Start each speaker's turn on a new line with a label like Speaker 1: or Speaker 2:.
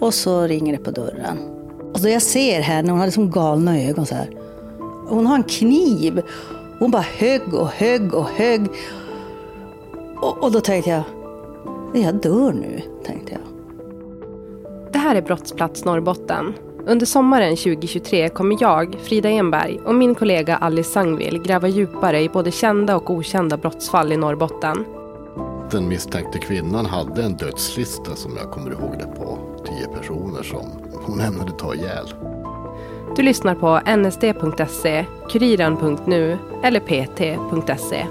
Speaker 1: Och så ringer det på dörren. Och då jag ser henne, hon hade som galna ögon så här. Hon har en kniv. Hon bara högg och högg och högg. Och, och då tänkte jag, jag dör nu, tänkte jag.
Speaker 2: Det här är Brottsplats Norrbotten. Under sommaren 2023 kommer jag, Frida Enberg och min kollega Alice Sangvill gräva djupare i både kända och okända brottsfall i Norrbotten.
Speaker 3: Den misstänkte kvinnan hade en dödslista som jag kommer ihåg det på nio personer som hon ämnade ta ihjäl.
Speaker 2: Du lyssnar på nsd.se, kuriren.nu eller pt.se.